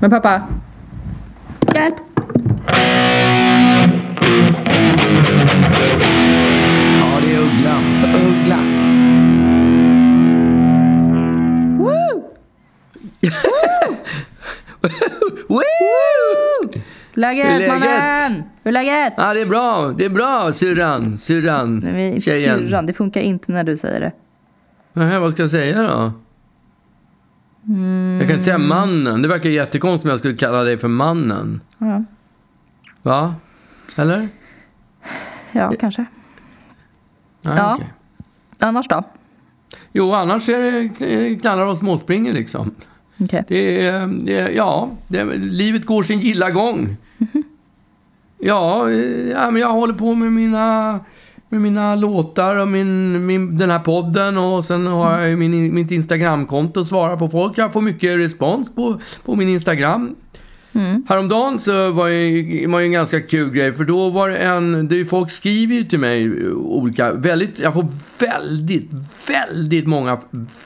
Men pappa. Hjälp! Ja, det är Uggla. Uggla. Woo! Woo! Läget, Hur är läget? mannen? Hur är läget? Ja, det är bra. Det är bra, syrran. Syrran. Nej, men Tjejen. Syrran, det funkar inte när du säger det. Nähä, vad ska jag säga då? Jag kan inte säga mannen. Det verkar jättekonstigt om jag skulle kalla dig för mannen. Ja, Va? Eller? ja kanske. Nej, Ja. okej. Annars då? Jo, annars är det knallar och småspringer liksom. Okej. Det det ja, det, livet går sin gilla gång. Ja, eh, ja, men jag håller på med mina, med mina låtar och min, min, den här podden och sen har jag ju min, mitt Instagramkonto och svarar på folk. Jag får mycket respons på, på min Instagram. Häromdagen så var det var ju en ganska kul grej för då var det en, det är folk skriver ju till mig olika, väldigt, jag får väldigt, väldigt många,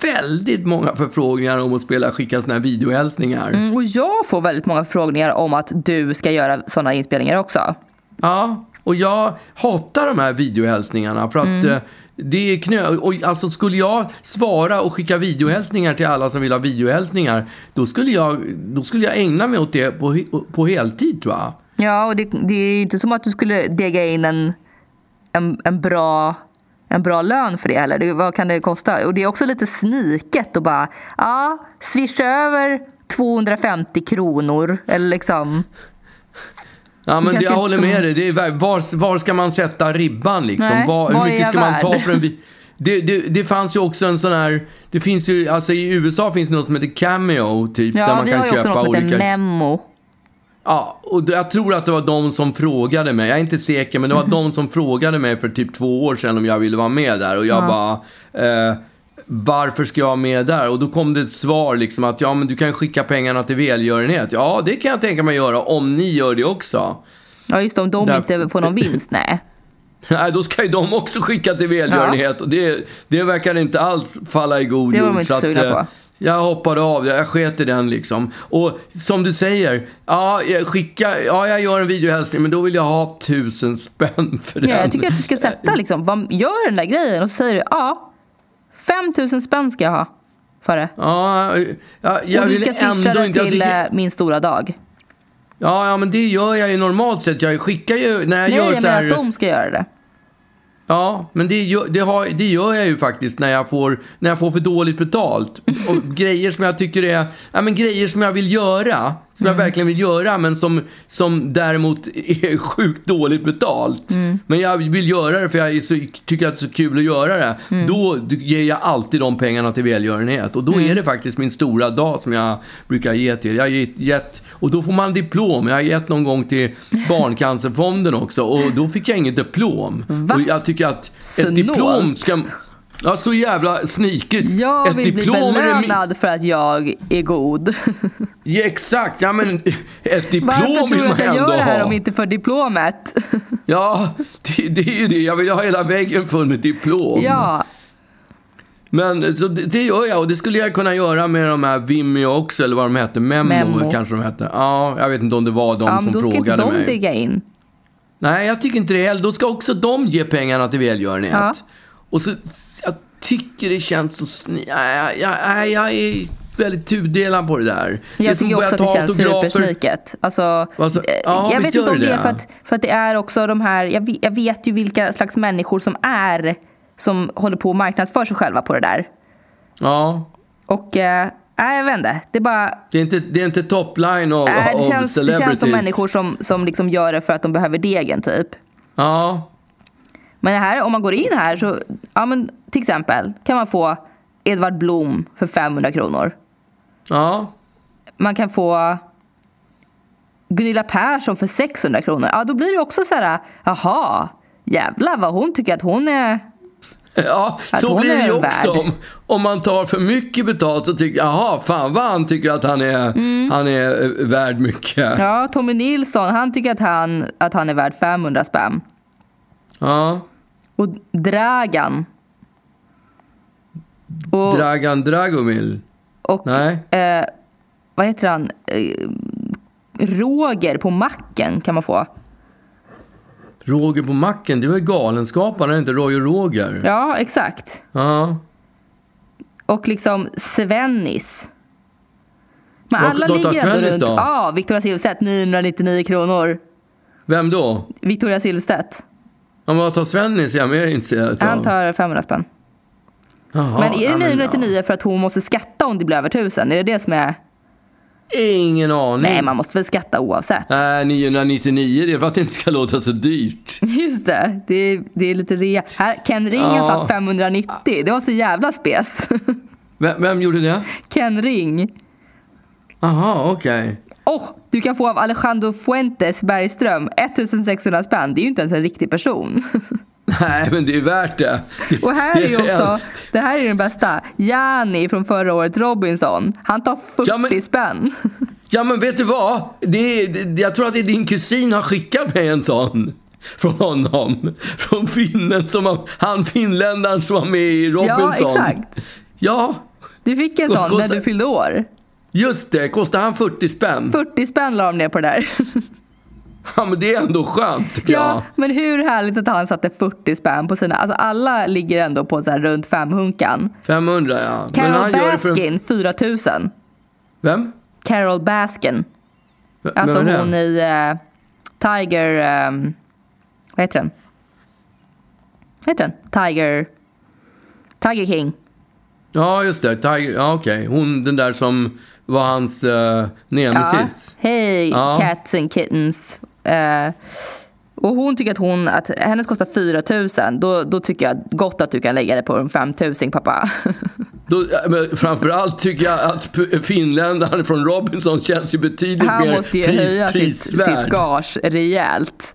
väldigt många förfrågningar om att spela, skicka såna här videohälsningar. Mm, och jag får väldigt många förfrågningar om att du ska göra sådana inspelningar också. Ja, och jag hatar de här videohälsningarna för att eh, det är knö... Och alltså skulle jag svara och skicka videohälsningar till alla som vill ha videohälsningar, då skulle jag, då skulle jag ägna mig åt det på, på heltid tror jag. Ja, och det, det är ju inte som att du skulle dega in en, en, en, bra, en bra lön för det heller. Det, vad kan det kosta? Och det är också lite sniket att bara, ja, swisha över 250 kronor. Eller liksom, Ja, men det, jag håller med som- dig. Det är, var, var ska man sätta ribban liksom? Nej, Var, hur mycket ska man värd? ta för en det, det, det fanns ju också en sån här, det finns ju, alltså i USA finns det något som heter Cameo typ, där ja, man vi kan har ju också köpa något som heter olika... Memo. Ja, och jag tror att det var de som frågade mig. Jag är inte säker, men det var de som frågade mig för typ två år sedan om jag ville vara med där. Och jag bara, eh, varför ska jag vara med där? Och då kom det ett svar liksom att, ja men du kan skicka pengarna till välgörenhet. Ja, det kan jag tänka mig göra om ni gör det också. Ja, just det, om de Därför- inte får någon vinst, nej. Nej, då ska ju de också skicka till välgörenhet. Och det, det verkar inte alls falla i god Det var de jord. inte att, sugna eh, på. Jag hoppade av, jag sket i den liksom. Och som du säger, ja, jag skickar, ja, jag gör en videohälsning, men då vill jag ha tusen spänn för den. Ja, jag tycker att du ska sätta liksom, gör den där grejen och så säger du, ja, 5000 spänn ska jag ha för det. Ja, ja, jag och du vill ska swisha det inte... Jag till tycker, eh, min stora dag. ja, ja, men det gör jag ju normalt sett. Jag skickar ju, när jag Nej, gör jag så menar här... att de ska göra det. Ja, men det gör, det, har, det gör jag ju faktiskt när jag får, när jag får för dåligt betalt. Och grejer som jag tycker är, ja men grejer som jag vill göra, som jag verkligen vill göra, men som, som däremot är sjukt dåligt betalt. Men jag vill göra det för jag så, tycker att det är så kul att göra det. Då ger jag alltid de pengarna till välgörenhet. Och då är det faktiskt min stora dag som jag brukar ge till. Jag gett, och då får man diplom. Jag har gett någon gång till Barncancerfonden också. Och då fick jag inget diplom. Va? Och jag tycker att ett Snålt. diplom ska... Ja, så jävla sniket. Jag ett vill bli min- belönad för att jag är god. Ja, exakt, ja men ett diplom Varför tror vill du man att jag ändå gör det här ha. om inte för diplomet? Ja, det, det är ju det. Jag vill ha hela väggen full med diplom. ja, Men så det, det gör jag och det skulle jag kunna göra med de här Vimeo också, eller vad de heter. Memo, Memo. kanske de hette. Ja, jag vet inte om det var de ja som men då ska inte frågade de mig. digga in. Nej, jag tycker inte det heller. Då ska också de ge pengarna till välgörenhet. Ja. Och så, tycker det känns så. Nej, jag, jag, jag är väldigt tudelad på det där. Det är Jag som tycker också att det känns supersniket. Alltså, Alltså, ja, jag vet inte om det det är det. för att, för att det är också de här, jag vet, jag vet ju vilka slags människor som är som håller på och marknadsför sig själva på det där. Ja, Och nej, jag vet inte. Det är bara, det är inte, det är inte topline av, äh, det, av känns, det celebrities. känns som människor som, som liksom gör det för att de behöver degen typ. Ja, Men här, om man går in här så, ja men till exempel kan man få Edvard Blom för 500 kronor. ja. Man kan få Gunilla Persson för 600 kronor. Ja, då blir det också så här, jaha, jävlar vad hon tycker att hon är... Ja, Att så blir det ju också. Om, om man tar för mycket betalt så tycker jag, jaha, fan vad han tycker att han är, han är eh, värd mycket. Mm. Ja, Tommy Nilsson, han tycker att han, att han är värd 500 spänn. Ja. Och Dragan. Och, Dragan Dragomil. och Nej. eh, vad heter han? Eh, Roger på macken kan man få. Roger på macken, det var Galenskaparna, är det inte Roy och Roger? Ja, exakt. Ja. Och liksom Svennis. Men Vad- alla ligger ändå Svennis runt... då? Ja, Victoria Silvstedt 999 kronor. Vem då? Victoria Silvstedt. Ja, men vad tar Svennis? Jag är mer intresserad av. Han tar 500 spänn. Jaha, men är det ja, 999 för att hon måste skatta om det blir över 1000? Är det det som är... ja. Ingen aning. Nej, man måste väl skatta oavsett. Nej, 999, det är för att det inte ska låta så dyrt. Just det, det är, det är lite rea. Här, Ken Ring har Ja. satt 590. Det var så jävla spes. Vem, vem gjorde det? Ken Ring. Aha, okej. Åh, du kan få av Alejandro Fuentes Bergström 1600 spänn. Det är ju inte ens en riktig person. Nej, men det är värt det. det Och här är ju det också, det här är den bästa. Jani från förra året, Robinson. Han tar 40 Ja, men- spänn. Ja, men vet du vad? Det det, jag tror att det är din kusin har skickat mig en sån. Från honom. Från finnen som har, han finländaren som var med i Robinson. Ja, exakt. Ja, Du fick en sån när du fyllde år. Just det. Kostar han 40 spänn? 40 spänn la de ner på det där. Ja, men det är ändå skönt tycker Ja, jag. men hur härligt att han satte 40 spänn på sina... Alltså alla ligger ändå på så här runt femhunkan. 500 ja. Men Carol han gör det för en- Baskin, 4000. Vem? Carol Baskin. V- Alltså hon i eh, Tiger... Um, vad heter den? Vad heter den? Tiger... Tiger King. Ja, just det. Tiger. Ja, okej. Hon, den där som var hans uh, Ja. nemesis. Hej Ja. cats and kittens. Eh, och hon tycker att hon, att hennes kostar 4 000. Då, då tycker jag gott att du kan lägga det på en 5 000 pappa. Då, ja, men framförallt tycker jag att finländaren från Robinson känns ju betydligt Han mer måste ju pris, höja sitt, prisvärd. sitt gage rejält.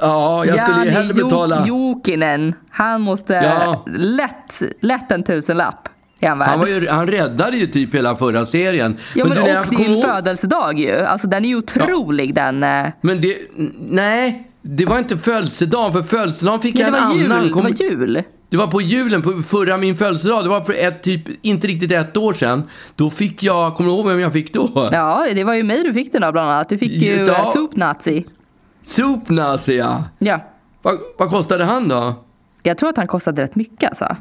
Ja, jag skulle ju hellre betala... Jo- Jokinen, han måste Ja. lätt, lätt en tusenlapp. Han. Han, var ju, han räddade ju typ hela förra serien. Ja, men, du, när jag och din ihåg- födelsedag ju. Alltså den är ju otrolig den. eh, Men det... Nej, det var inte födelsedagen. För födelsedagen fick Ja, det, jag en jul, annan. det Kom- var jul. Det var på julen, på förra min födelsedag. Det var för ett, typ, inte riktigt ett år sedan. Då fick jag, kommer du ihåg vem jag fick då? Ja, det var ju mig du fick den av bland annat. Du fick ju Ja. ja. Soup Nazi. Soup Nazi, ja. Ja. Vad, vad kostade han då? Jag tror att han kostade rätt mycket alltså.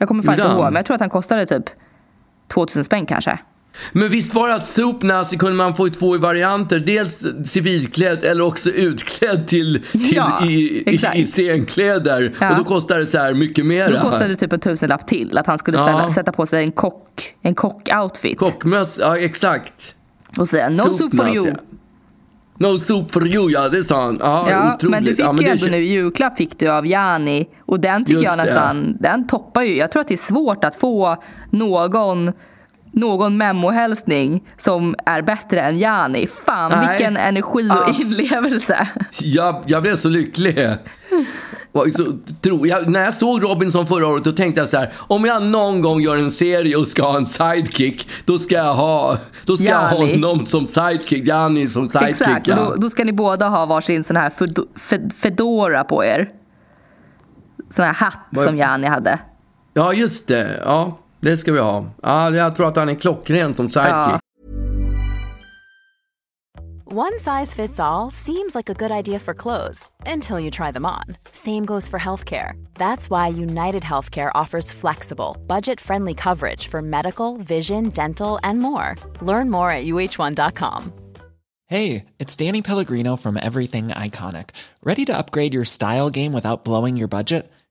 Jag kommer fan inte ihåg, men jag tror att han kostade typ 2000 spänn kanske. Men visst var det att Soup Nazi kunde man få i två varianter. Dels civilklädd eller också utklädd till, till Ja, i, exakt. i scenkläder. Ja. Och då kostade det så här mycket mera. Då kostade det typ en tusenlapp till. Att han skulle Ja. ställa, sätta på sig en kock, en kock-outfit. Kockmöss, ja exakt. Och säga no Soup soup for you. No soup for you, ja det sa han. Ja, Ja, otroligt. men du fick ja, ju det ändå nu julklapp fick du av Jani. Och den tycker Just jag det. nästan, den toppar ju. Jag tror att det är svårt att få någon någon memohälsning som är bättre än Jani. Fan Nej. vilken energi och Ass. inlevelse. Jag, jag blev så lycklig. Var Så, tro, jag, när jag såg Robinson förra året då tänkte jag så här. Om jag någon gång gör en serie och ska ha en sidekick. Då ska jag ha, då ska jag ha honom som sidekick. Jani som sidekick. Exakt, ja. då, då ska ni båda ha varsin sån här fedo- fe- fedora på er. Sån här hatt Vad- som Jani hade. ja, just det. Ja, det ska vi ha. Ja, jag tror att han är klockren som sidekick. Ja. One size fits all seems like a good idea for clothes until you try them on. Same goes for healthcare. That's why United Healthcare offers flexible, budget friendly coverage for medical, vision, dental, and more. Learn more at uh1.com. Hey, it's Danny Pellegrino from Everything Iconic. Ready to upgrade your style game without blowing your budget?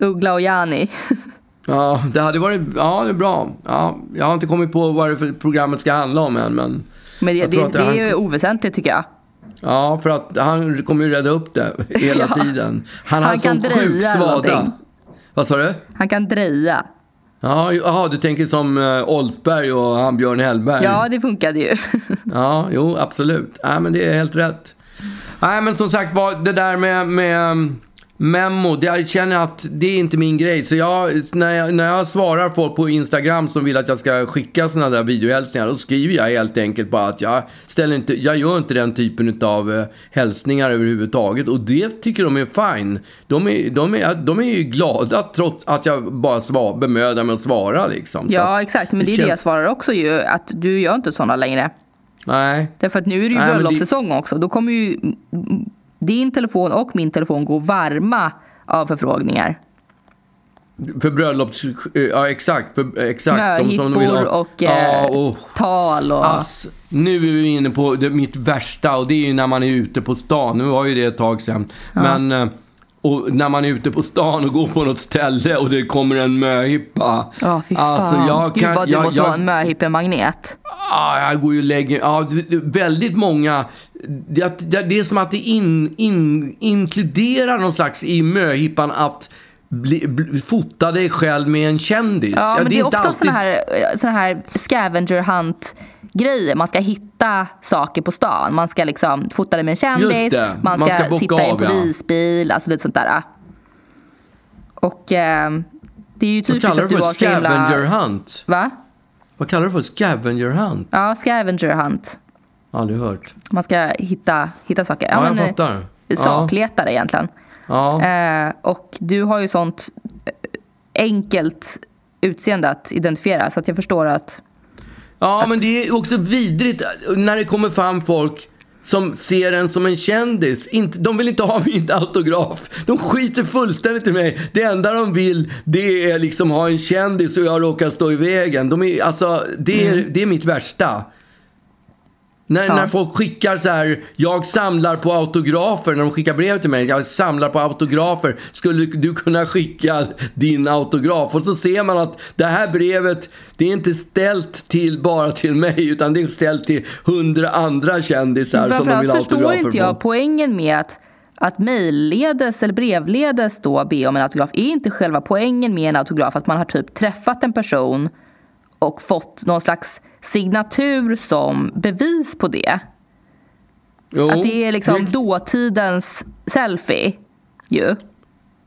Uggla och Jani. Ja, det hade varit ja, det är bra. Ja, jag har inte kommit på vad det för programmet ska handla om än. Men, Men det, det, det han- är ju oväsentligt tycker jag. ja, för att han kommer ju rädda upp det hela Ja. tiden. Han, Han har sån sjuk svada. Vad sa du? Han kan dreja. Ja, jaha, du tänker som uh, Oldsberg och han Björn Hellberg? Ja, det funkade ju. ja, jo, absolut. Nej, men det är helt rätt. Nej, men som sagt var, det där med, med Memo, det, jag känner att det är inte min grej. Så jag, när, jag, när jag svarar folk på Instagram som vill att jag ska skicka sådana där videohälsningar, då skriver jag helt enkelt bara att jag, ställer inte, jag gör inte den typen av uh, hälsningar överhuvudtaget. Och det tycker de är fine. De är, de är, de är ju glada trots att jag bara svar, bemödar mig att svara. Liksom. Ja, exakt. Men det är känns... det jag svarar också ju, att du gör inte sådana längre. Nej. Därför att nu är det ju bröllopssäsong det... också. Då kommer ju din telefon och min telefon går varma av förfrågningar. För bröllops... Ja, exakt. För, exakt. Möhippor och ja, oh. tal. Och... Ass, nu är vi inne på det, mitt värsta och det är ju när man är ute på stan. Nu var ju det ett tag sedan. Ja. Men... Eh, och när man är ute på stan och går på något ställe och det kommer en möhippa. Ja, fy fan. Alltså, jag kan, Gud vad du jag, måste jag, vara en möhippemagnet. Ja, jag går ju och lägger... Ja, väldigt många det, det, det är som att det in, in, inkluderar någon slags i möhippan att bli, bli, fota dig själv med en kändis. Ja, ja men det, det är, ofta alltid... sådana här, såna här scavenger hunt grejer. Man ska hitta saker på stan. Man ska liksom fota dig med en kändis. Man ska, man ska sitta i en polisbil. Ja. Alltså lite sånt där. Och eh, det är ju typiskt att du har så himla... Scavenger hunt? Va? Vad kallar du för? Scavenger hunt? Ja, scavenger hunt. Aldrig hört. Man ska hitta, hitta saker. Ja, ja jag eh, fattar. Sakletare ja. egentligen. Ja. Eh, och du har ju sånt eh, enkelt utseende att identifiera. Så att jag förstår att... Ja, att... men det är också vidrigt när det kommer fram folk som ser en som en kändis. Inte, de vill inte ha min autograf. De skiter fullständigt i mig. Det enda de vill det är liksom ha en kändis och jag råkar stå i vägen. De är, alltså, det, är, mm. det är mitt värsta. När, ja. när folk skickar så här, jag samlar på autografer, när de skickar brev till mig, jag samlar på autografer, skulle du kunna skicka din autograf? Och så ser man att det här brevet, det är inte ställt till bara till mig, utan det är ställt till hundra andra kändisar som de vill ha autografer på. förstår inte jag poängen med att att mejlledes eller brevledes då be om en autograf är inte själva poängen med en autograf att man har typ träffat en person och fått någon slags signatur som bevis på det. Jo, att det är liksom det... dåtidens selfie ju.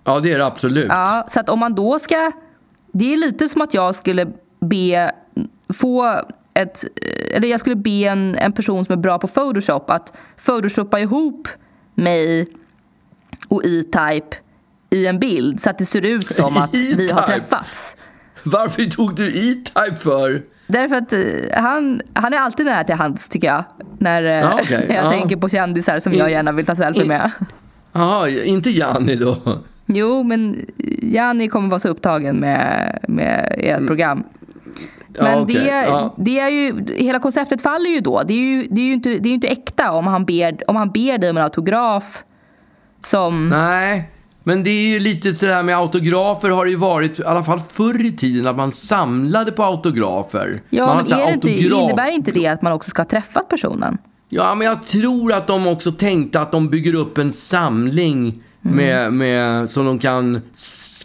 Ja, det är det absolut. Ja, så att om man då ska... Det är lite som att jag skulle be få ett... Eller jag skulle be en, en person som är bra på Photoshop att photoshoppa ihop mig och E-Type i en bild så att det ser ut som att vi har träffats. Varför tog du E-Type för? Därför att eh, han, han är alltid nära till hands tycker jag. När, eh, ja, okay. när jag ja. tänker på kändisar som jag gärna vill ta selfie med. Jaha, inte Janni då? Jo, men Janni kommer vara så upptagen med, med ert mm. program. Men ja, okay. det, ja. det är ju, hela konceptet faller ju då. Det är ju, det är ju inte, det är inte äkta om han, ber, om han ber dig om en autograf som... Nej, men det är ju lite sådär med autografer har det ju varit, i alla fall förr i tiden, att man samlade på autografer. Ja, man men är det inte, innebär inte det att man också ska ha träffat personen? Ja, men jag tror att de också tänkte att de bygger upp en samling mm. med, med, som de kan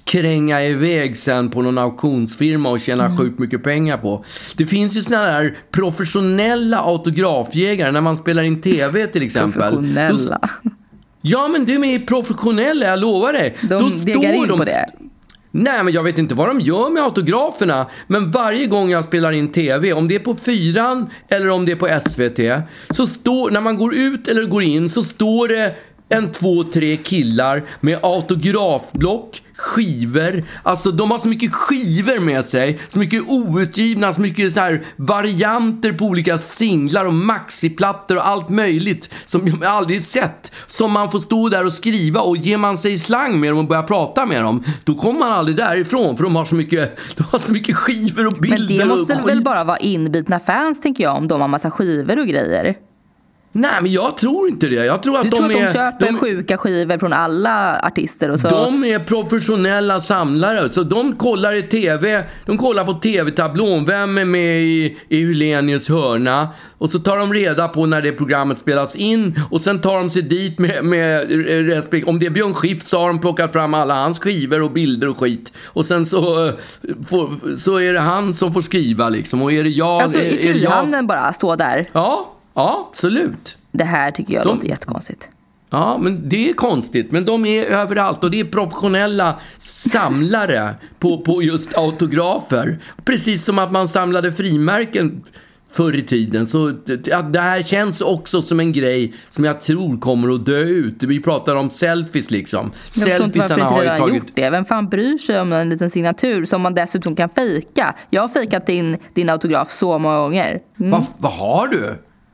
kränga iväg sen på någon auktionsfirma och tjäna mm. sjukt mycket pengar på. Det finns ju sådana där professionella autografjägare när man spelar in tv till exempel. Professionella? Då, Ja, men de är professionella, jag lovar dig. De Då står in de... på det. Nej, men jag vet inte vad de gör med autograferna. Men varje gång jag spelar in TV, om det är på fyran eller om det är på SVT, så står, när man går ut eller går in så står det en, två, tre killar med autografblock, skivor. Alltså de har så mycket skivor med sig, så mycket outgivna, så mycket så här varianter på olika singlar och maxiplattor och allt möjligt som jag aldrig sett. Som man får stå där och skriva och ger man sig slang med dem och börjar prata med dem, då kommer man aldrig därifrån för de har så mycket, de har så mycket skivor och bilder Men det måste väl bara vara inbitna fans tänker jag om de har massa skivor och grejer. Nej, men jag tror inte det. Jag tror att Du de tror att de är... köper sjuka skivor från alla artister och så? De är professionella samlare, så de kollar i TV, de kollar på TV-tablån, vem är med i, i Hylenius hörna? Och så tar de reda på när det programmet spelas in och sen tar de sig dit med, med respekt. Om det är Björn Skifs så har de plockat fram alla hans skivor och bilder och skit. Och sen så, eh, så är det han som får skriva liksom. Och är det jag... Alltså är, i det jag- frihandeln bara, stå där. Ja, ja, absolut. Det här tycker jag De- låter jättekonstigt. Ja, men det är konstigt. Men de är överallt och det är professionella samlare på, på just autografer. Precis som att man samlade frimärken förr i tiden. Så det- att det här känns också som en grej som jag tror kommer att dö ut. Vi pratar om selfies liksom. Selfiesarna har ju tagit... gjort det. Vem fan bryr sig om en liten signatur som man dessutom kan fejka? Jag har fejkat din, din autograf så många gånger. Mm. Vad, vad har du?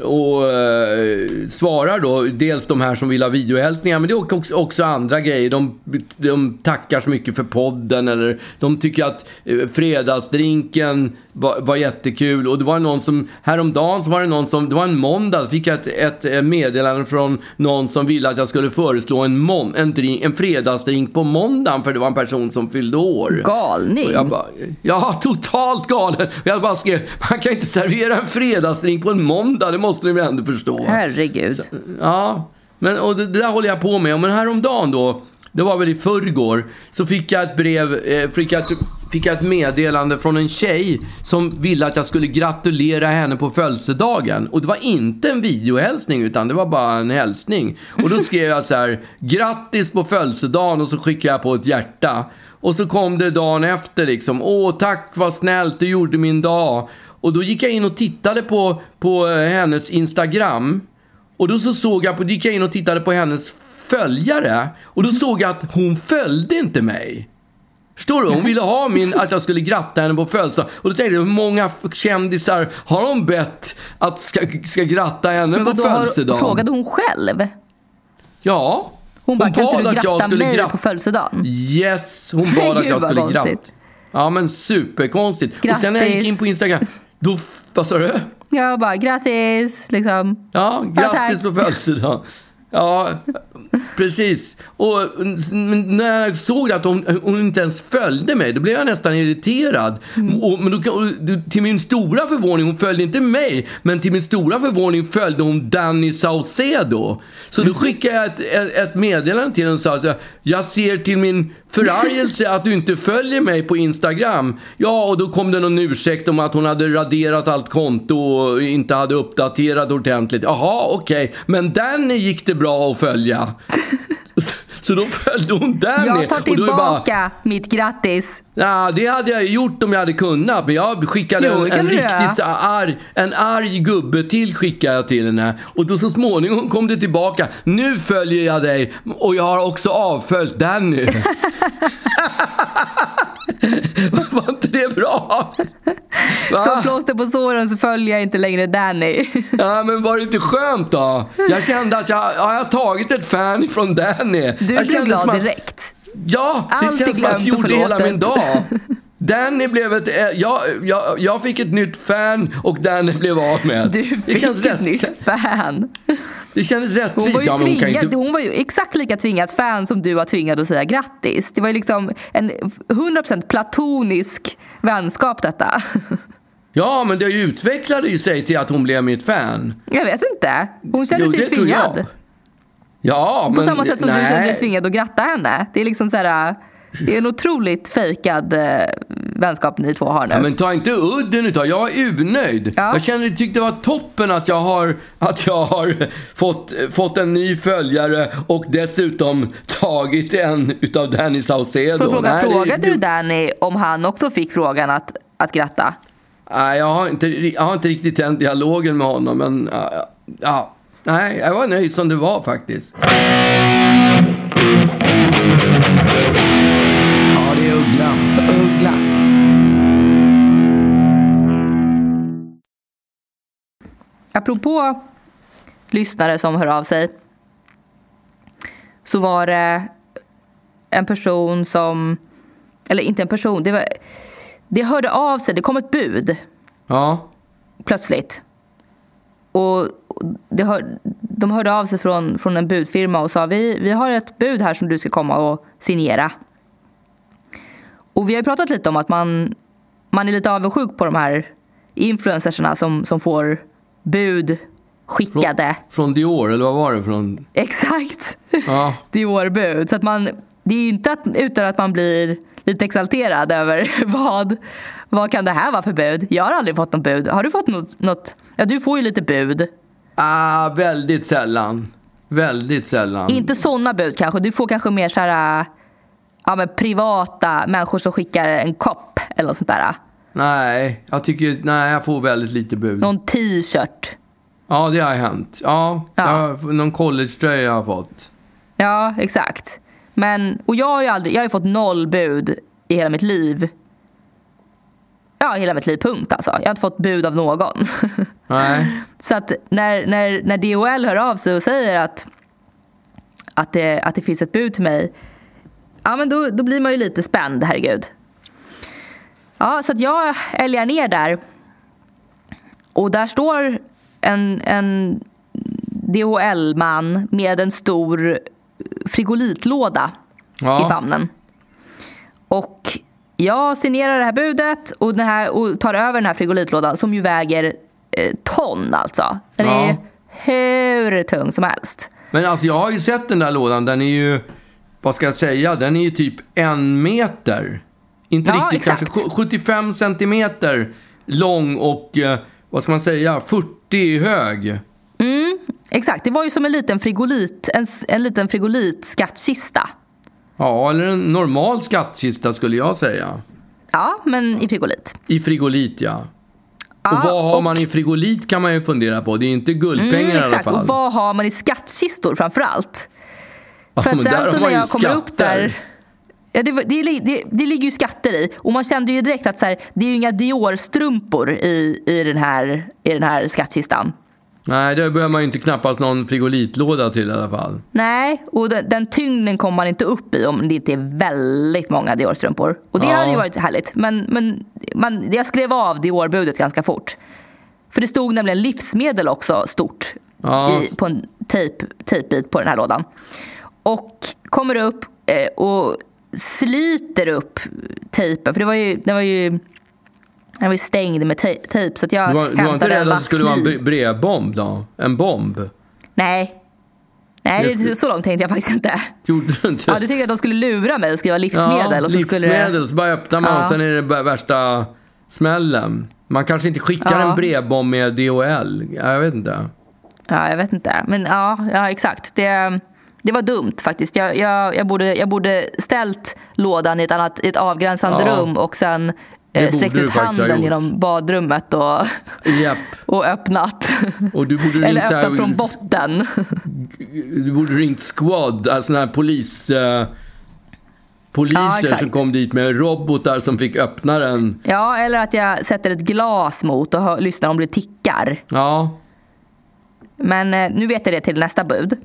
och eh, svarar då. Dels de här som vill ha videohälsningar, men det är också, också andra grejer. De, de tackar så mycket för podden eller de tycker att eh, fredagsdrinken var, var jättekul. Och det var någon som, häromdagen så var det någon som, det var en måndag, fick jag ett, ett eh, meddelande från någon som ville att jag skulle föreslå en, mon, en, drink, en fredagsdrink på måndagen för det var en person som fyllde år. Galning. Bara, ja, totalt galen. Jag bara skrev, man kan inte servera en fredagsdrink på en måndag, måste ni väl ändå förstå. Herregud. Ja, men, och det, det där håller jag på med. Men häromdagen då, det var väl i förrgår, så fick jag ett brev, eh, fick, jag ett, fick jag ett meddelande från en tjej som ville att jag skulle gratulera henne på födelsedagen. Och det var inte en videohälsning, utan det var bara en hälsning. Och då skrev jag så här, grattis på födelsedagen och så skickade jag på ett hjärta. Och så kom det dagen efter liksom, åh tack vad snällt, du gjorde min dag. Och då gick jag in och tittade på, på eh, hennes Instagram. Och då så såg jag, på, gick jag in och tittade på hennes följare. Och då såg jag att hon följde inte mig. Förstår du? Hon ville ha min, att jag skulle gratta henne på födelsedag. Och då tänkte jag, hur många kändisar har hon bett att ska, ska gratta henne Men på har, födelsedagen? frågade hon själv? Ja. Hon bara, inte bad att jag gratta skulle mig gratta- på födelsedagen? Yes, hon bad att jag skulle gratta. Ja, men superkonstigt. Och sen när jag gick Grattis. in på Instagram, då, vad sa du? Jag bara, grattis, liksom. Ja, grattis på födelsedagen. Ja, precis. Och när jag såg att hon, hon inte ens följde mig, då blev jag nästan irriterad. Och, men då, och, till min stora förvåning, hon följde inte mig, men till min stora förvåning följde hon Danny Saucedo. Så då skickade jag ett, ett, ett meddelande till henne och sa jag ser till min förargelse att du inte följer mig på Instagram. Ja, och då kom det någon ursäkt om att hon hade raderat allt konto och inte hade uppdaterat ordentligt. Jaha, okej. Men Danny gick det bra att följa. Så då följde hon Danny. Jag tar det bara- tillbaka mitt grattis. Ja, det hade jag gjort om jag hade kunnat. Men jag skickade Jo, en, en riktigt arg, en arg gubbe till skickade jag till henne. Och då så småningom kom det tillbaka. Nu följer jag dig och jag har också avföljt Danny. Var inte det bra? Va? Så slås det på såren så följer jag inte längre Danny. Ja, men var det inte skönt då? Jag kände att jag, ja, jag har tagit ett fan från Danny. Du jag blev glad som att- direkt. Ja, det Allt känns som att jag gjorde hela min dag. Danny blev ett... eh, Jag, jag, jag fick ett nytt fan och Danny blev av med. Du fick ett rätt. nytt fan. Det kändes Hon rättvist. var, ju Ja, hon tvingad, inte... hon var ju exakt lika tvingat fan som du var tvingad att säga grattis. Det var ju liksom en 100% platonisk vänskap detta. Ja, men det utvecklade ju sig till att hon blev mitt fan. Jag vet inte. Hon kände Jo, sig ju tvingad. Ja, På men... samma sätt som nej. du kände dig tvingad att gratta henne. Det är liksom så här, det är en otroligt fejkad eh, vänskap ni två har nu. Ja, men ta inte udden utav. Jag är urnöjd. Ja. Jag kände, tyckte det var toppen att jag har, att jag har fått, fått en ny följare och dessutom tagit en utav Danny Saucedo. Får fråga, Nej, frågade det- du Danny om han också fick frågan att, att gratta? Nej, jag har, inte, jag har inte riktigt den dialogen med honom, men ja, ja, nej, jag var nöjd som det var faktiskt. Apropå lyssnare som hör av sig så var det en person som, eller inte en person, det, var, det hörde av sig, det kom ett bud Ja, plötsligt. Och det hör, de hörde av sig från, från en budfirma och sa vi, vi har ett bud här som du ska komma och signera. Och vi har pratat lite om att man, man är lite avundsjuk på de här influencersarna som, som får bud skickade. från Dior, eller vad var det från? Exakt. Ja. Dior-bud. Så att man, det är ju inte att, utan att man blir lite exalterad över vad, vad kan det här vara för bud? Jag har aldrig fått något bud. Har du fått något? något? Ja, du får ju lite bud. Ah, väldigt sällan. Väldigt sällan. Inte sådana bud kanske. Du får kanske mer så här, ja, men privata människor som skickar en kopp eller något sånt där. Nej, jag tycker, nej, jag får väldigt lite bud. Någon t-shirt. Ja, det har hänt. Ja, Ja. Jag, någon collegetröja jag har fått. Ja, exakt. Men, och jag har ju aldrig, jag har fått noll bud i hela mitt liv. Ja, hela mitt liv, punkt alltså. Jag har inte fått bud av någon. Nej. Så att när, när, när DHL hör av sig och säger att, att, det, att det finns ett bud till mig, ja men då, då blir man ju lite spänd, herregud. Ja, så jag älgar ner där. Och där står en, en DHL-man med en stor frigolitlåda Ja. i famnen. Och jag signerar det här budet och, den här, och tar över den här frigolitlådan som ju väger eh, ton alltså. Den Ja. är hur tung som helst. Men alltså jag har ju sett den där lådan. Den är ju, vad ska jag säga, den är ju typ en meter. Inte Ja, riktigt, exakt. kanske sju- 75 centimeter lång och, eh, vad ska man säga, 40 hög. Exakt, det var ju som en liten frigolit, en, en liten frigolit-skattkista. Ja, eller en normal skattkista skulle jag säga. Ja, men i frigolit. I frigolit, ja. Ja, och vad har och- man i frigolit kan man ju fundera på. Det är inte guldpengar Mm, i alla exakt, fall. och vad har man i skattkistor framför allt? Ja, För att sen så när jag kommer upp skatter. där Ja, det, det, det, det ligger ju skatter i. Och man kände ju direkt att så här, det är ju inga Dior-strumpor i, i, den här, i den här skattkistan. Nej, det behöver man ju inte knappast någon frigolitlåda till i alla fall. Nej, och den, den tyngden kommer man inte upp i om det inte är väldigt många Dior-strumpor. Och det Ja. hade ju varit härligt. Men, men man, jag skrev av Dior-budet ganska fort. För det stod nämligen livsmedel också stort Ja. i, på en tejp, tejpbit på den här lådan. Och kommer upp eh, och sliter upp tejpen. För det var ju, den var ju, den var ju stängd med tej- tejp. Så att jag Du var, du var inte hämtade en rädd att det skulle vara en brevbomb då? En bomb? Nej. Nej, Det- det, så långt tänkte jag faktiskt inte. Gjorde du inte? Ja, du tänkte att de skulle lura mig och skriva livsmedel? Ja, och så skulle livsmedel. det... Så bara öppnar man Ja. och sen är det värsta smällen. Man kanske inte skickar Ja. en brevbomb med DHL. Ja, Jag vet inte. Ja, jag vet inte. Men ja, ja exakt. Det, det var dumt faktiskt. Jag, jag, jag, borde, jag borde ställt lådan i ett, annat, i ett avgränsande Ja. rum och sen eh, sträckt ut handen genom badrummet och, Japp. och öppnat. Och du borde Eller så här- öppnat från botten. Du borde ringt squad, alltså sådana här polis... Eh, poliser Ja, som kom dit med robotar som fick öppna den. Ja, eller att jag sätter ett glas mot och hör, lyssnar om det tickar. Ja, Men eh, nu vet jag det till nästa bud.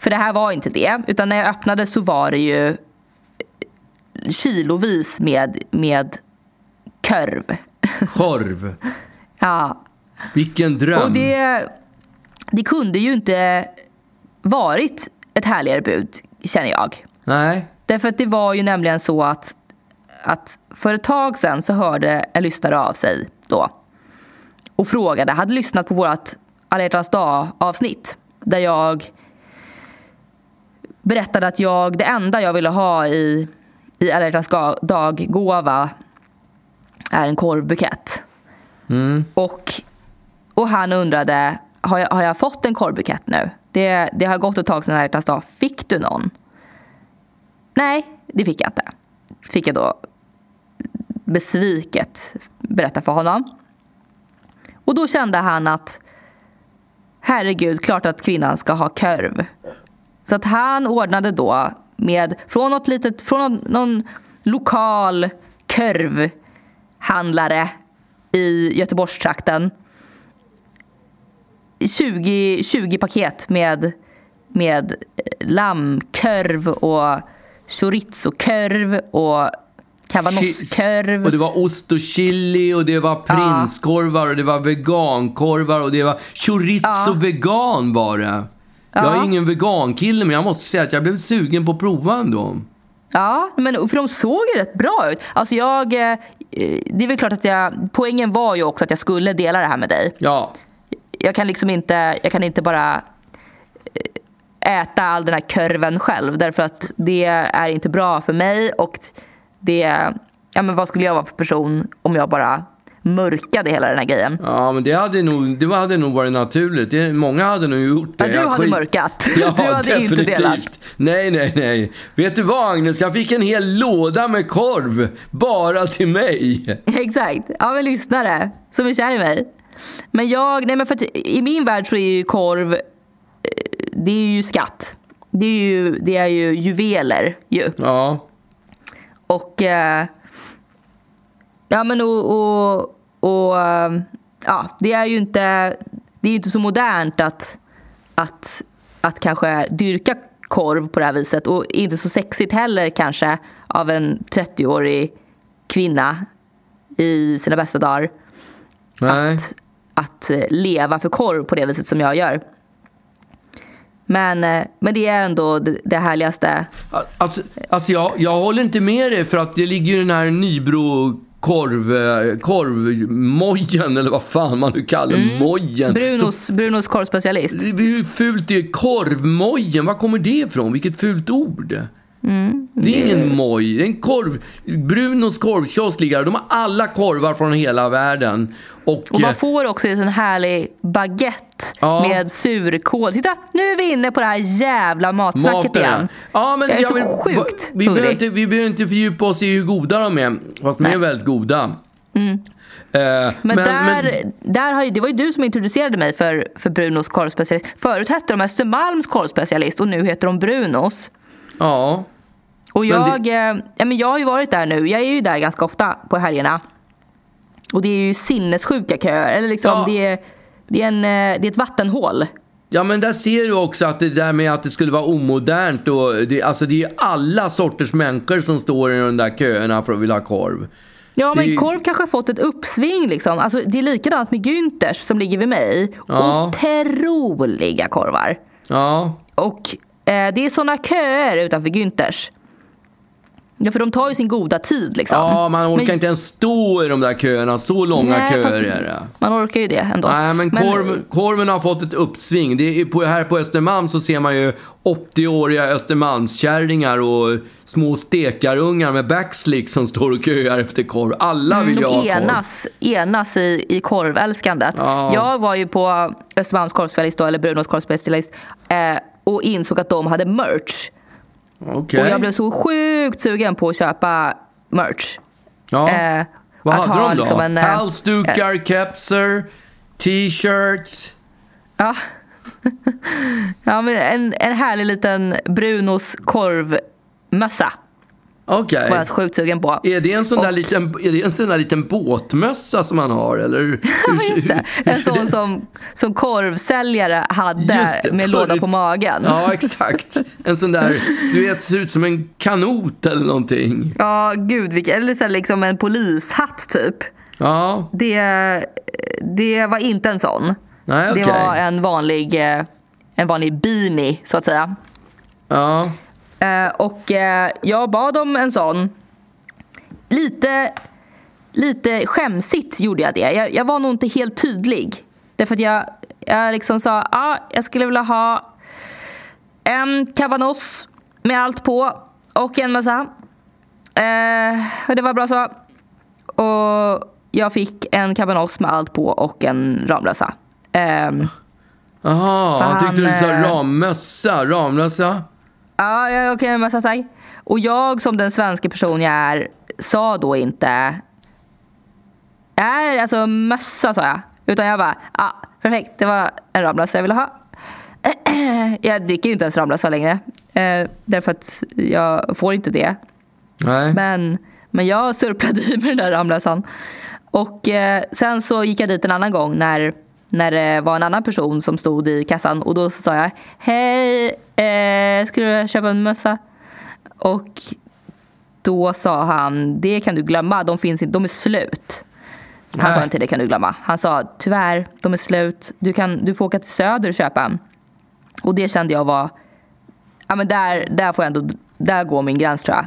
För det här var inte det. Utan när jag öppnade så var det ju kilovis med, med korv. korv. Ja. Vilken dröm. Och det, det kunde ju inte varit ett härligare bud, känner jag. Nej. Därför att det var ju nämligen så att, att för ett tag sedan så hörde en lyssnare av sig då och frågade, hade lyssnat på vårt alla hjärtans dag-avsnitt där jag berättade att jag, det enda jag ville ha i, i alla hjärtans dag-gåva är en korvbukett. Och, och han undrade, har jag, har jag fått en korvbukett nu? Det, det har gått ett tag sedan alla hjärtans dag. Fick du någon? Nej, det fick jag inte. Fick jag då besviket berätta för honom. Och då kände han att herregud, klart att kvinnan ska ha körv. Så att han ordnade då med, från något litet, från någon, lokal korvhandlare i Göteborgstrakten 20, 20 paket med, med lammkorv och chorizo-korv och cabanoskorv. Och det var ost och chili och det var prinskorvar och det var vegankorvar och det var chorizo Ja. vegan var det. Jag är Ja. ingen vegankille men jag måste säga att jag blev sugen på att prova ändå. Ja, men för de såg ju rätt bra ut. Alltså jag, eh, det är väl klart att jag, poängen var ju också att jag skulle dela det här med dig. Ja. Jag kan liksom inte, jag kan inte bara eh, äta all den här korven själv därför att det är inte bra för mig och det, ja men vad skulle jag vara för person om jag bara mörkade hela den här grejen. Ja, men det hade nog, det hade nog varit naturligt. Det, många hade nog gjort det. Ja, du hade skit- mörkat. Ja, Du hade inte definitivt. delat. Nej, nej, nej. Vet du vad Agnes? Jag fick en hel låda med korv. Bara till mig. Exakt, av en lyssnare som är kär i mig. Men jag, nej men för att i min värld så är ju korv, eh, det är ju skatt. Det är ju, det är ju juveler ju. Ja. Och, eh, ja men och, och, och eh, ja, det är ju inte, det är inte så modernt att, att, att kanske dyrka korv på det här viset och inte så sexigt heller kanske av en 30-årig kvinna i sina bästa dagar Nej. att, att eh, leva för korv på det viset som jag gör. Men, eh, men det är ändå det, det härligaste. Alltså, alltså jag, jag håller inte med dig för att det ligger ju den här Nybro korv, eh, korvmojen eller vad fan man nu kallar Mm. mojen. Brunos, Brunos korvspecialist. Så, hur fult är korvmojen? Var kommer det ifrån? Vilket fult ord. Mm. Det är ingen moj. Det är en korv. Brunos korvkiosk ligger. De har alla korvar från hela världen. Och, Och eh, man får också en sån härlig baguette Ja. med surkål. Titta, nu är vi inne på det här jävla matsnacket Maten, igen. Ja, men jag är så vill- sjukt vi behöver, inte, vi behöver inte fördjupa oss i hur goda de är. Fast de är väldigt goda. Eh, Men, där, där har ju, det var ju du som introducerade mig för, för Brunos korvspecialist. Förut hette de Östermalms korvspecialist och nu heter de Brunos. Ja. Och Men jag, eh, ja, men jag har ju varit där nu. Jag är ju där ganska ofta på helgerna. Och det är ju sinnessjuka köer. Eller liksom, Ja. det, är, det, är en, eh, det är ett vattenhål. Ja, men där ser du också att det där med att det skulle vara omodernt och det, alltså det är alla sorters människor som står i de där köerna för att vilja ha korv. Ja, men Det ju- korv kanske har fått ett uppsving. Liksom. Alltså, det är likadant med Günthers som ligger vid mig. Ja. Otroliga korvar. Ja, Och det är såna köer utanför Günthers. Ja, för de tar ju sin goda tid. Liksom. ja man orkar Men- inte ens stå i de där köerna. Så långa Nej, köer är det. Man orkar ju det ändå. Nej, men, korv, korven har fått ett uppsving. Det är på, här på Östermalm så ser man ju 80-åriga Östermalmskärringar och små stekarungar med backslick som står och köar efter korv. Alla vill ju ha Mm, de korv. enas, enas i, i korvälskandet. Ja. Jag var ju på Östermalms korvspecialist, eller Brunos korvspecialist eh, och insåg att de hade merch. Okej. Och jag blev så sjukt sugen på att köpa merch. ja. eh, Vad hade ha de då? liksom en, eh, Halsdukar, kepsar, t-shirts. Ja. ja, men en, en härlig liten Brunos korvmössa Okej. var jag sjukt sugen på. Är det en sån där Och- liten, är det en sån där liten båtmössa som man har eller? Just det. En sån som, som korvsäljare hade det, med förut. låda på magen. Ja, exakt. En sån där, du vet, ser ut som en kanot eller någonting. Ja, gud eller så liksom en polishatt typ. Ja, Det, det var inte en sån. Nej, Det okej. var en vanlig, eh, en vanlig beanie så att säga. Ja. Eh, och eh, jag bad om en sån. Lite, lite skämsigt gjorde jag det. Jag, jag var nog inte helt tydlig. Därför att jag, jag liksom sa ah, jag skulle vilja ha en kavanoss med allt på och en mössa. Eh, och det var bra så. Och jag fick en kabanoss med allt på och en Ramlösa. Jaha, För han tyckte du sa rammössa. Ramlösa? Ja, ja okej, men mössa tack. Och jag som den svenska person jag är sa då inte... Nej, alltså mössa sa jag. Utan jag bara, ja, perfekt, det var en Ramlösa jag ville ha. Jag dricker inte ens Ramlösa längre. Eh, därför att jag får inte det. Nej. Men, men jag surplade i med den där Ramlösan. Och eh, sen så gick jag dit en annan gång när, när det var en annan person som stod i kassan. Och då sa jag, hej, eh, skulle du köpa en mössa? Och då sa han, det kan du glömma, de, finns inte, de är slut. Han Nej. sa inte det kan du glömma. Han sa, tyvärr, de är slut. Du, kan, du får åka till Söder och köpa en. Och det kände jag var, ja men där, där får jag ändå, där går min gräns tror jag.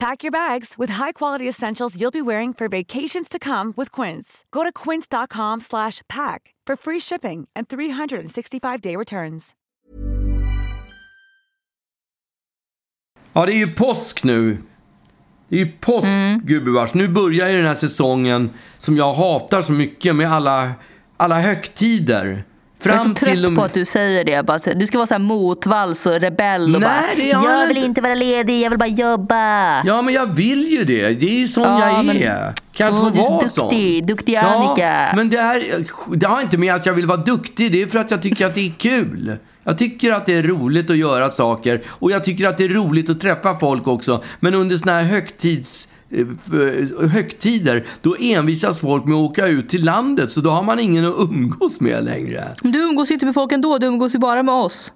Pack your bags with high-quality essentials you'll be wearing for vacations to come with Quince. Go to quince.com slash pack for free shipping and 365-day returns. Ja, det är ju påsk nu. Det är ju påsk, Mm. gubevars. Nu börjar ju den här säsongen som jag hatar så mycket med alla, alla högtider. Jag är så Fram trött och på att du säger det. Bara, du ska vara så här motvalls och rebell och Nej, bara, det jag jag vill inte." inte vara ledig, jag vill bara jobba. Ja, men jag vill ju det. Det är ju sån Ja, jag men- är. Kan jag inte du är få så vara duktig. sån? Duktig Ja, Annika. men det, här, det har inte med att jag vill vara duktig. Det är för att jag tycker att det är kul. Jag tycker att det är roligt att göra saker. Och jag tycker att det är roligt att träffa folk också. Men under såna här högtids högtider, då envisas folk med att åka ut till landet. Så då har man ingen att umgås med längre. Men du umgås inte med folk ändå, du umgås ju bara med oss.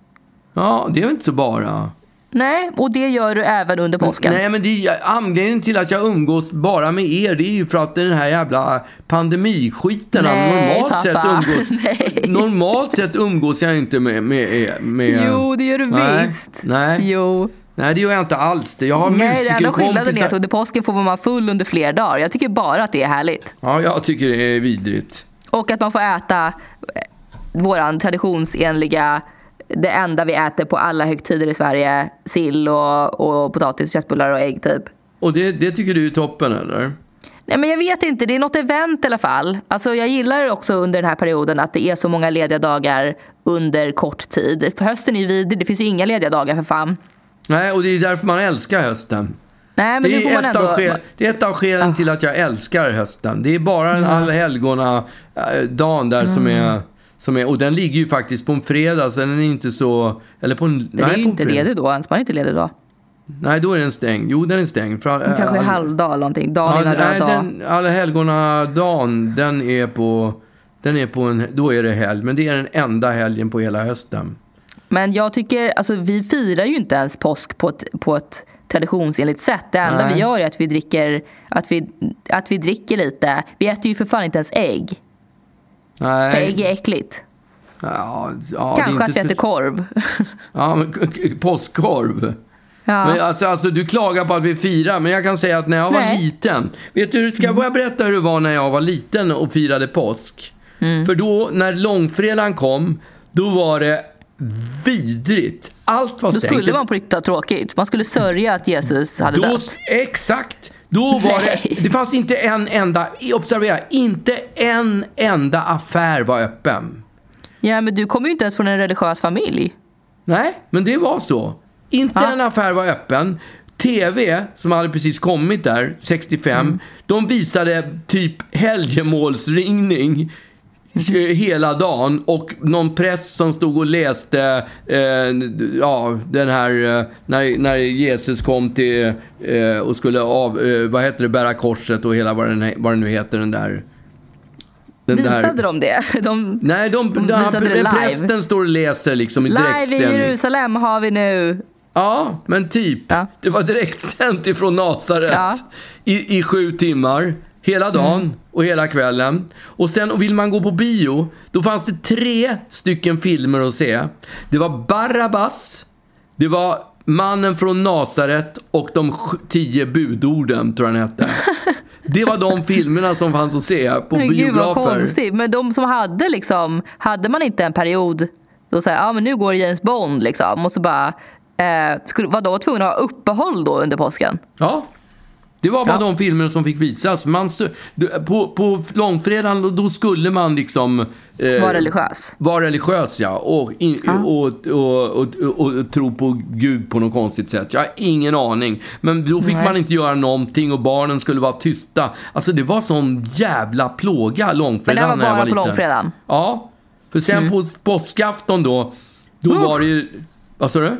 Ja, det är väl inte så bara. Nej, och det gör du även under påsken. Nej, men det anledningen till att jag umgås bara med er, det är ju för att den här jävla pandemiskiten. Nej, normalt, sett pappa. umgås, Nej. normalt sett umgås jag inte med... med, med Jo, det gör du nej, visst. Nej, Jo. Nej, det gör jag inte alls. Jag har Nej, den enda skillnaden är att under påsken får man vara full under flera dagar. Jag tycker bara att det är härligt. Ja, jag tycker det är vidrigt. Och att man får äta eh, våran traditionsenliga, det enda vi äter på alla högtider i Sverige, sill och, och potatis, köttbullar och ägg typ. Och det, det tycker du är toppen, eller? Nej men jag vet inte, det är något event i alla fall. Alltså jag gillar också under den här perioden att det är så många lediga dagar under kort tid. För hösten är ju vidrig, det finns ju inga lediga dagar för fan. Nej, och det är därför man älskar hösten. Nej men Det är, ett ändå... av skäl, det är ett av skälen till att jag älskar hösten. Det är bara en allhelgona eh, dagen där som, Mm. är, som är... Och den ligger ju faktiskt på en fredag, så den är inte så... Eller på en... Det är nej, ju på en inte ledig då ens, man är inte ledig då. Nej, då är den stängd. Jo, den är stängd. För, Det kanske är all- halvdag eller någonting, dagen Ja, innan nej, röd dag. den, allhelgona-dagen, den är på... Den är på en... Då är det helg. Men det är den enda helgen på hela hösten. Men jag tycker, alltså vi firar ju inte ens påsk på ett, på ett traditionsenligt sätt. Det enda Nej. vi gör är att vi dricker, att vi, att vi dricker lite. Vi äter ju för fan inte ens ägg. För Nej. ägg är äckligt. Ja, ja, Kanske att vi äter korv. Ja, men påskkorv. Ja. Men alltså, alltså, du klagar på att vi firar, men jag kan säga att när jag var Nej. liten. Vet du, ska jag börja berätta hur det var när jag var liten och firade påsk? Mm. För då, när långfredagen kom, då var det vidrigt. Allt var Då stängt. skulle man på riktigt ha tråkigt. Man skulle sörja att Jesus hade Då, dött. exakt. Då var det, Nej. det fanns inte en enda, observera, inte en enda affär var öppen. Ja, men du kommer ju inte ens från en religiös familj. Nej, men det var så. Inte Ja. en affär var öppen. TV, som hade precis kommit där, 65, Mm. de visade typ helgemålsringning hela dagen och någon präst som stod och läste eh, ja, den här eh, när, när Jesus kom till eh, och skulle av, eh, vad heter det, bära korset och hela vad den, vad den nu heter den där. Den Visade de det? De, Nej, de, De den, visade det live. prästen står och läser liksom i Live i. Jerusalem har vi nu. Ja, men typ. Ja. Det var direktsänt ifrån Nasaret Ja. i, i sju timmar. Hela dagen Mm. och hela kvällen. Och sen och vill man gå på bio, då fanns det tre stycken filmer att se. Det var Barabbas, det var Mannen från Nasaret och de tio budorden, tror jag den hette. Det var de filmerna som fanns att se på Men gud vad biografer. konstigt. Men de som hade liksom, hade man inte en period då säger ja men nu går James Bond liksom och så bara, eh, skulle, var då tvungen att ha uppehåll då under påsken? Ja. Det var bara Ja. de filmer som fick visas. Man, på, på långfredagen då- skulle man liksom... eh, Var religiös. Vara religiös, ja. Och, in, och, och, och, och, och tro på Gud på något konstigt sätt. Jag har ingen aning. Men då fick Nej. man inte göra någonting och barnen skulle vara tysta. Alltså det var sån jävla plåga långfredagen Men det var bara var på liten. långfredagen? Ja. För sen på påskafton då, då var det ju... Vad sa du?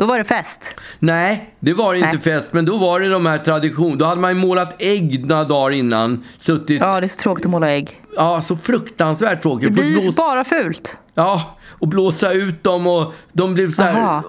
Då var det fest. Nej, det var inte Nej. fest. Men då var det de här tradition. Då hade man ju målat ägg några dagar innan. Suttit... Ja det är så tråkigt att måla ägg. Ja, så fruktansvärt Det tråkigt. Först blir blås- bara fult. Ja, och blåsa ut dem och de blev så här...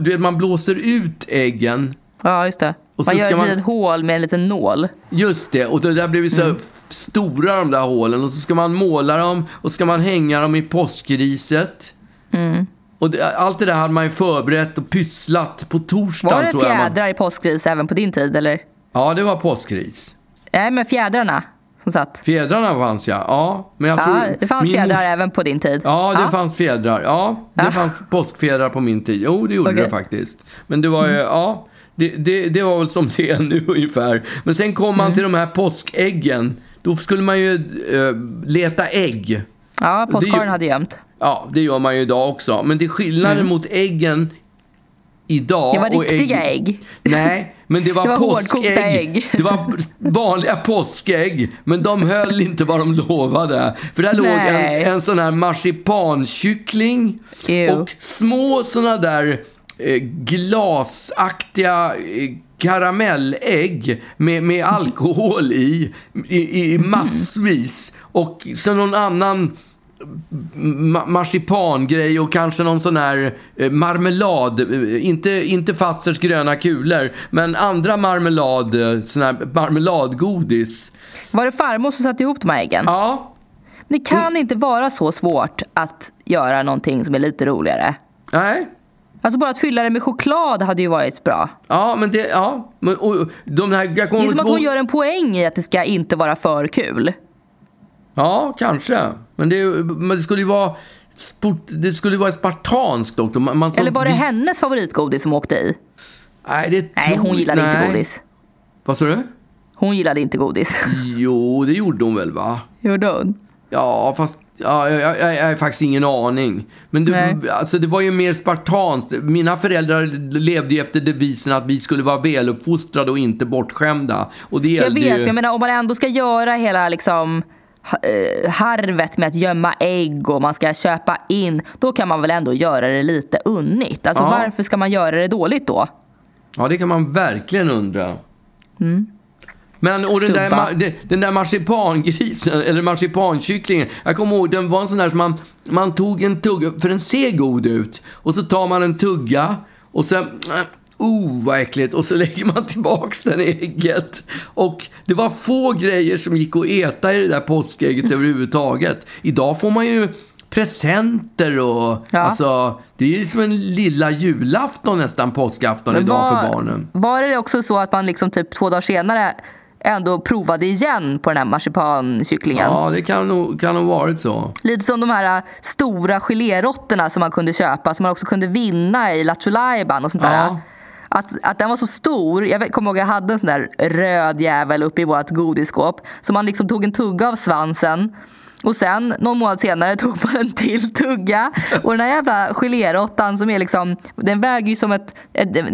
Du vet, man blåser ut äggen. Ja just det. Och man så gör ett man- litet hål med en liten nål. Just det, och det där blev så Mm. stora de där hålen. Och så ska man måla dem och ska man hänga dem i påskriset. Mm. Och det, allt det där hade man ju förberett och pysslat på torsdagen Var det tror jag. Man, fjädrar i påskris även på din tid eller? ja, det var påskris. Nej men fjädrarna som satt. Fjädrarna fanns ja. Ja, men jag Ja, tror... det fanns min fjädrar även på din tid. Ja, det fanns fjädrar. Ja, det Ja. fanns påskfjädrar på min tid. Jo, det gjorde Okej. det faktiskt. Men det var ju, ja, det, det, det var väl som det är nu ungefär. Men sen kom Mm. man till de här påskäggen. Då skulle man ju eh, leta ägg. Ja, påskharen hade gömt. Ja, det gör man ju idag också. Men det är skillnaden mot äggen idag. Mm. Det var riktiga ägg. Nej, men det var, Det var påskägg. ägg. Det var vanliga påskägg, men de höll inte vad de lovade. För där låg Nej. en, en sån här marsipankyckling Ew. och små såna där eh, glasaktiga eh, karamellägg med, med alkohol i, i, i massvis. Och så någon annan ma- marsipangrej och kanske någon sån här eh, marmelad. Eh, Inte, inte Fazers gröna kulor, men andra marmelad, eh, sån här marmeladgodis. Var det farmor som satte ihop de här äggen? Ja, Men det kan inte vara så svårt att göra någonting som är lite roligare. nej. Alltså bara att fylla det med choklad hade ju varit bra. Ja, men det, ja. Men, och, de här, jag Det kommer är som att hon gör en poäng i att det ska inte vara för kul. Ja, kanske. Men det, men det skulle ju vara... Det skulle vara spartanskt också. Man, man, Eller var det vi- hennes favoritgodis som åkte i? Nej, det Nej, hon gillade nej. inte godis. Vad sa du? Hon gillade inte godis. Jo, det gjorde hon väl, va? Gjorde hon? Ja, fast ja, jag, jag, jag har faktiskt ingen aning. Men det, alltså, det var ju mer spartanskt. Mina föräldrar levde ju efter devisen att vi skulle vara väluppfostrade och inte bortskämda. Och det Jag vet, ju... jag menar om man ändå ska göra hela liksom eh, harvet med att gömma ägg och man ska köpa in, då kan man väl ändå göra det lite unnigt. Alltså Ja. varför ska man göra det dåligt då? Ja, det kan man verkligen undra. Men och den där, den där marsipangrisen, eller marsipankycklingen. Jag kommer ihåg, den var en sån där som man, man tog en tugga, för den ser god ut. Och så tar man en tugga och sen, äh, oh vad äckligt. Och så lägger man tillbaks den i ägget. Och det var få grejer som gick att äta i det där påskägget överhuvudtaget. Idag får man ju presenter och... Ja. Alltså, det är ju som en lilla julafton nästan, påskafton idag för barnen. Var det också så att man liksom typ två dagar senare ändå provade igen på den här marsipankycklingen? Ja, det kan nog, kan nog varit så. Lite som de här äh, stora gelérotterna som man kunde köpa, som man också kunde vinna i Lattjo och sånt där. Ja. Att, att den var så stor. Jag kommer ihåg jag hade en sån där röd jävel uppe i vårt godisskåp. Så man liksom tog en tugga av svansen. Och sen någon månad senare tog man en till tugga. Och den här jävla gelérottan som är liksom, den väger ju som ett, ett, ett,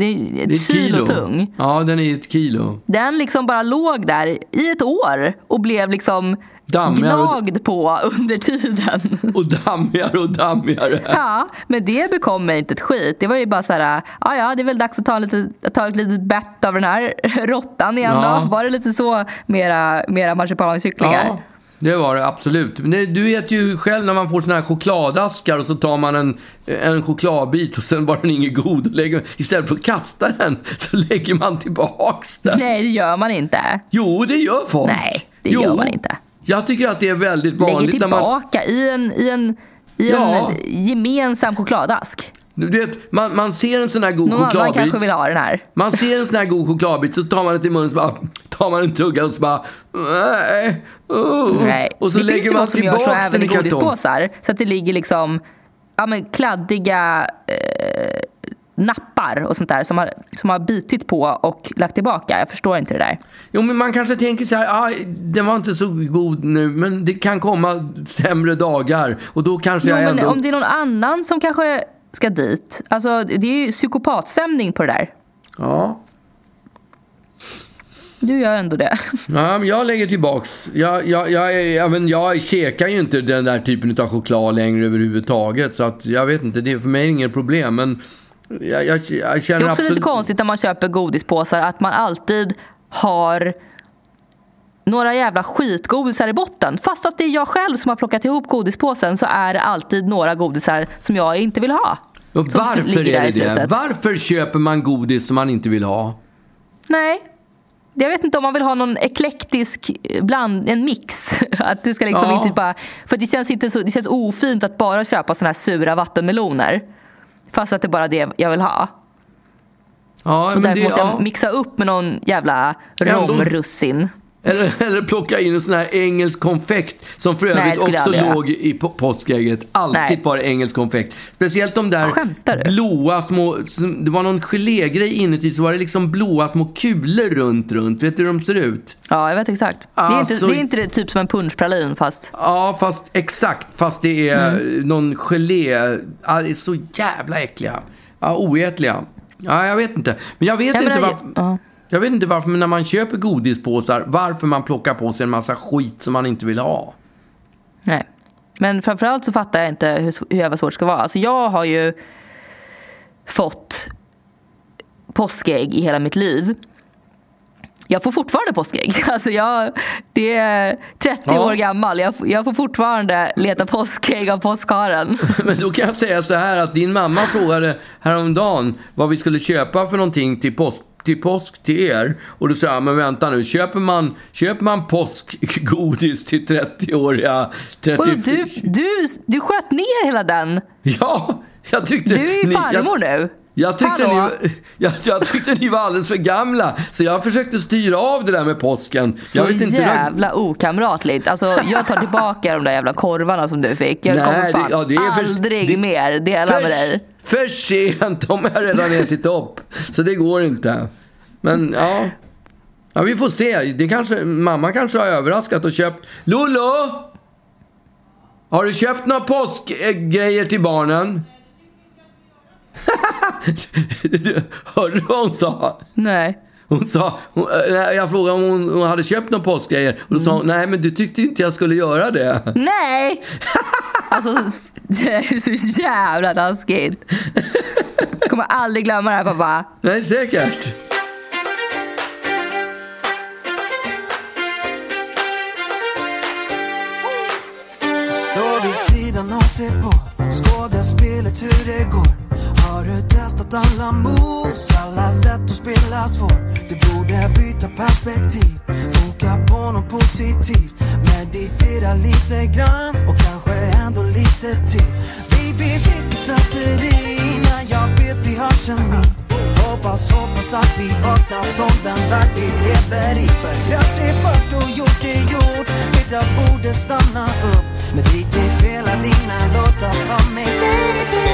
ett, kilo tung. Ja, den är ett kilo. Den liksom bara låg där i ett år och blev liksom Dammigare och- gnagd på under tiden. Och dammigare och dammigare. Ja, men det bekom mig inte ett skit. Det var ju bara så här, ja ja, det är väl dags att ta, lite, att ta ett litet bett av den här råttan igen Ja. då. Var det lite så mera, mera marsipankycklingar? Ja, det var det absolut. Men det, du vet ju själv när man får såna här chokladaskar och så tar man en, en chokladbit och sen var den ingen god. Och lägger, istället för att kasta den så lägger man tillbaks den. Nej, det gör man inte. Jo, det gör folk. Nej, det jo. gör man inte. Jag tycker att det är väldigt Lägger vanligt när man... tillbaka i en, i en, i Ja. en gemensam chokladask. Du vet, man, man ser en sån här god Någon annan chokladbit. kanske vill ha den här. Man ser en sån här god chokladbit så tar man den till munnen så bara tar man en tugga och så bara nej. oh." Nej. Och så det lägger finns ju man folk som gör så tillbaks även den i i kartong. godispåsar. Så att det ligger liksom ja, men kladdiga eh, nappar och sånt där som har, som har bitit på och lagt tillbaka. Jag förstår inte det där. Jo, men man kanske tänker så här, ah, den var inte så god nu, men det kan komma sämre dagar. Och då kanske Jo, jag men ändå... om det är någon annan som kanske ska dit. Alltså, det är ju psykopatstämning på det där. Ja. Du gör ändå det. Ja, men jag lägger tillbaks. Jag, jag, jag, är, ja, men jag käkar ju inte den där typen av choklad längre överhuvudtaget. Så att jag vet inte, det är för mig inget problem. Men jag, jag, jag Det känner är också absolut... lite konstigt när man köper godispåsar att man alltid har några jävla skitgodisar i botten. Fast att det är jag själv som har plockat ihop godispåsen så är det alltid några godisar som jag inte vill ha. Och varför är det det? Varför köper man godis som man inte vill ha? Nej. Jag vet inte om man vill ha någon eklektisk bland, en mix. Att det ska liksom Ja. inte bara, för det känns, inte så, det känns ofint att bara köpa såna här sura vattenmeloner. Fast att det är bara det jag vill ha. Ja, Och men därför det, måste jag ja. mixa upp med någon jävla romrussin. Eller, eller plocka in en sån här engelsk konfekt som för Nej, övrigt jag också aldrig göra. låg i på- påskägget. Alltid Nej. var det engelsk konfekt. Speciellt de där blåa små, det var någon gelégrej inuti så var det liksom blåa små kulor runt, runt. Vet du hur de ser ut? Ja, jag vet exakt. det, är Alltså- inte, det är inte det, typ som en punschpralin fast... Ja, fast exakt. Fast det är Mm. någon gelé. Ja, det är så jävla äckliga. Ja, oätliga. Ja, jag vet inte. Men jag vet Jag inte varför. Ja. Jag vet inte varför, men när man köper godispåsar, varför man plockar på sig en massa skit som man inte vill ha. Nej. Men framförallt så fattar jag inte hur, hur jävla svårt det ska vara. Alltså jag har ju fått påskägg i hela mitt liv. Jag får fortfarande påskägg. Alltså jag, det är 30 Ja. år gammal. Jag, jag får fortfarande leta påskägg av påskharen. Men då kan jag säga så här att din mamma frågade häromdagen vad vi skulle köpa för någonting till påsk, till påsk till er. Och då sa jag, men vänta nu, köper man, köper man påskgodis till 30-åriga... 30, Vadå, du, du, du sköt ner hela den. Ja, jag tyckte... Du är ju ni- farmor jag, nu. Jag tyckte, Hallå? ni, jag, jag tyckte ni var alldeles för gamla, så jag försökte styra av det där med påsken. Så jag vet inte hur jag- jävla okamratligt. Alltså, jag tar tillbaka de där jävla korvarna som du fick. Jag Nej, kommer det- fan ja, det är för- aldrig det- mer dela med dig. För sent, de har redan ätit upp. Så det går inte. Men ja. Ja, vi får se. Det kanske, mamma kanske har överraskat och köpt... Lollo! Har du köpt några påskgrejer till barnen? Hörde du vad hon sa? Nej. Hon sa, hon, äh, jag frågade om hon, hon hade köpt några påskgrejer. Och då sa hon, nej men du tyckte inte jag skulle göra det. Nej! Alltså, det är så jävla taskigt. Jag kommer aldrig glömma det här pappa. Nej, säkert. Står vid sidan och ser på skådespelet hur det går har du testat alla moves, alla sätt att spela svår? Du borde byta perspektiv, foka på något positivt. Meditera lite grann och kanske ändå lite till. Baby, vilket slöseri när jag vet vi har kemi. Hoppas, hoppas att vi vaknar från den värld vi lever i. För gjort är fört och gjort är gjort, middag borde stanna upp. Men DJ, spela dina låtar för mig. Baby.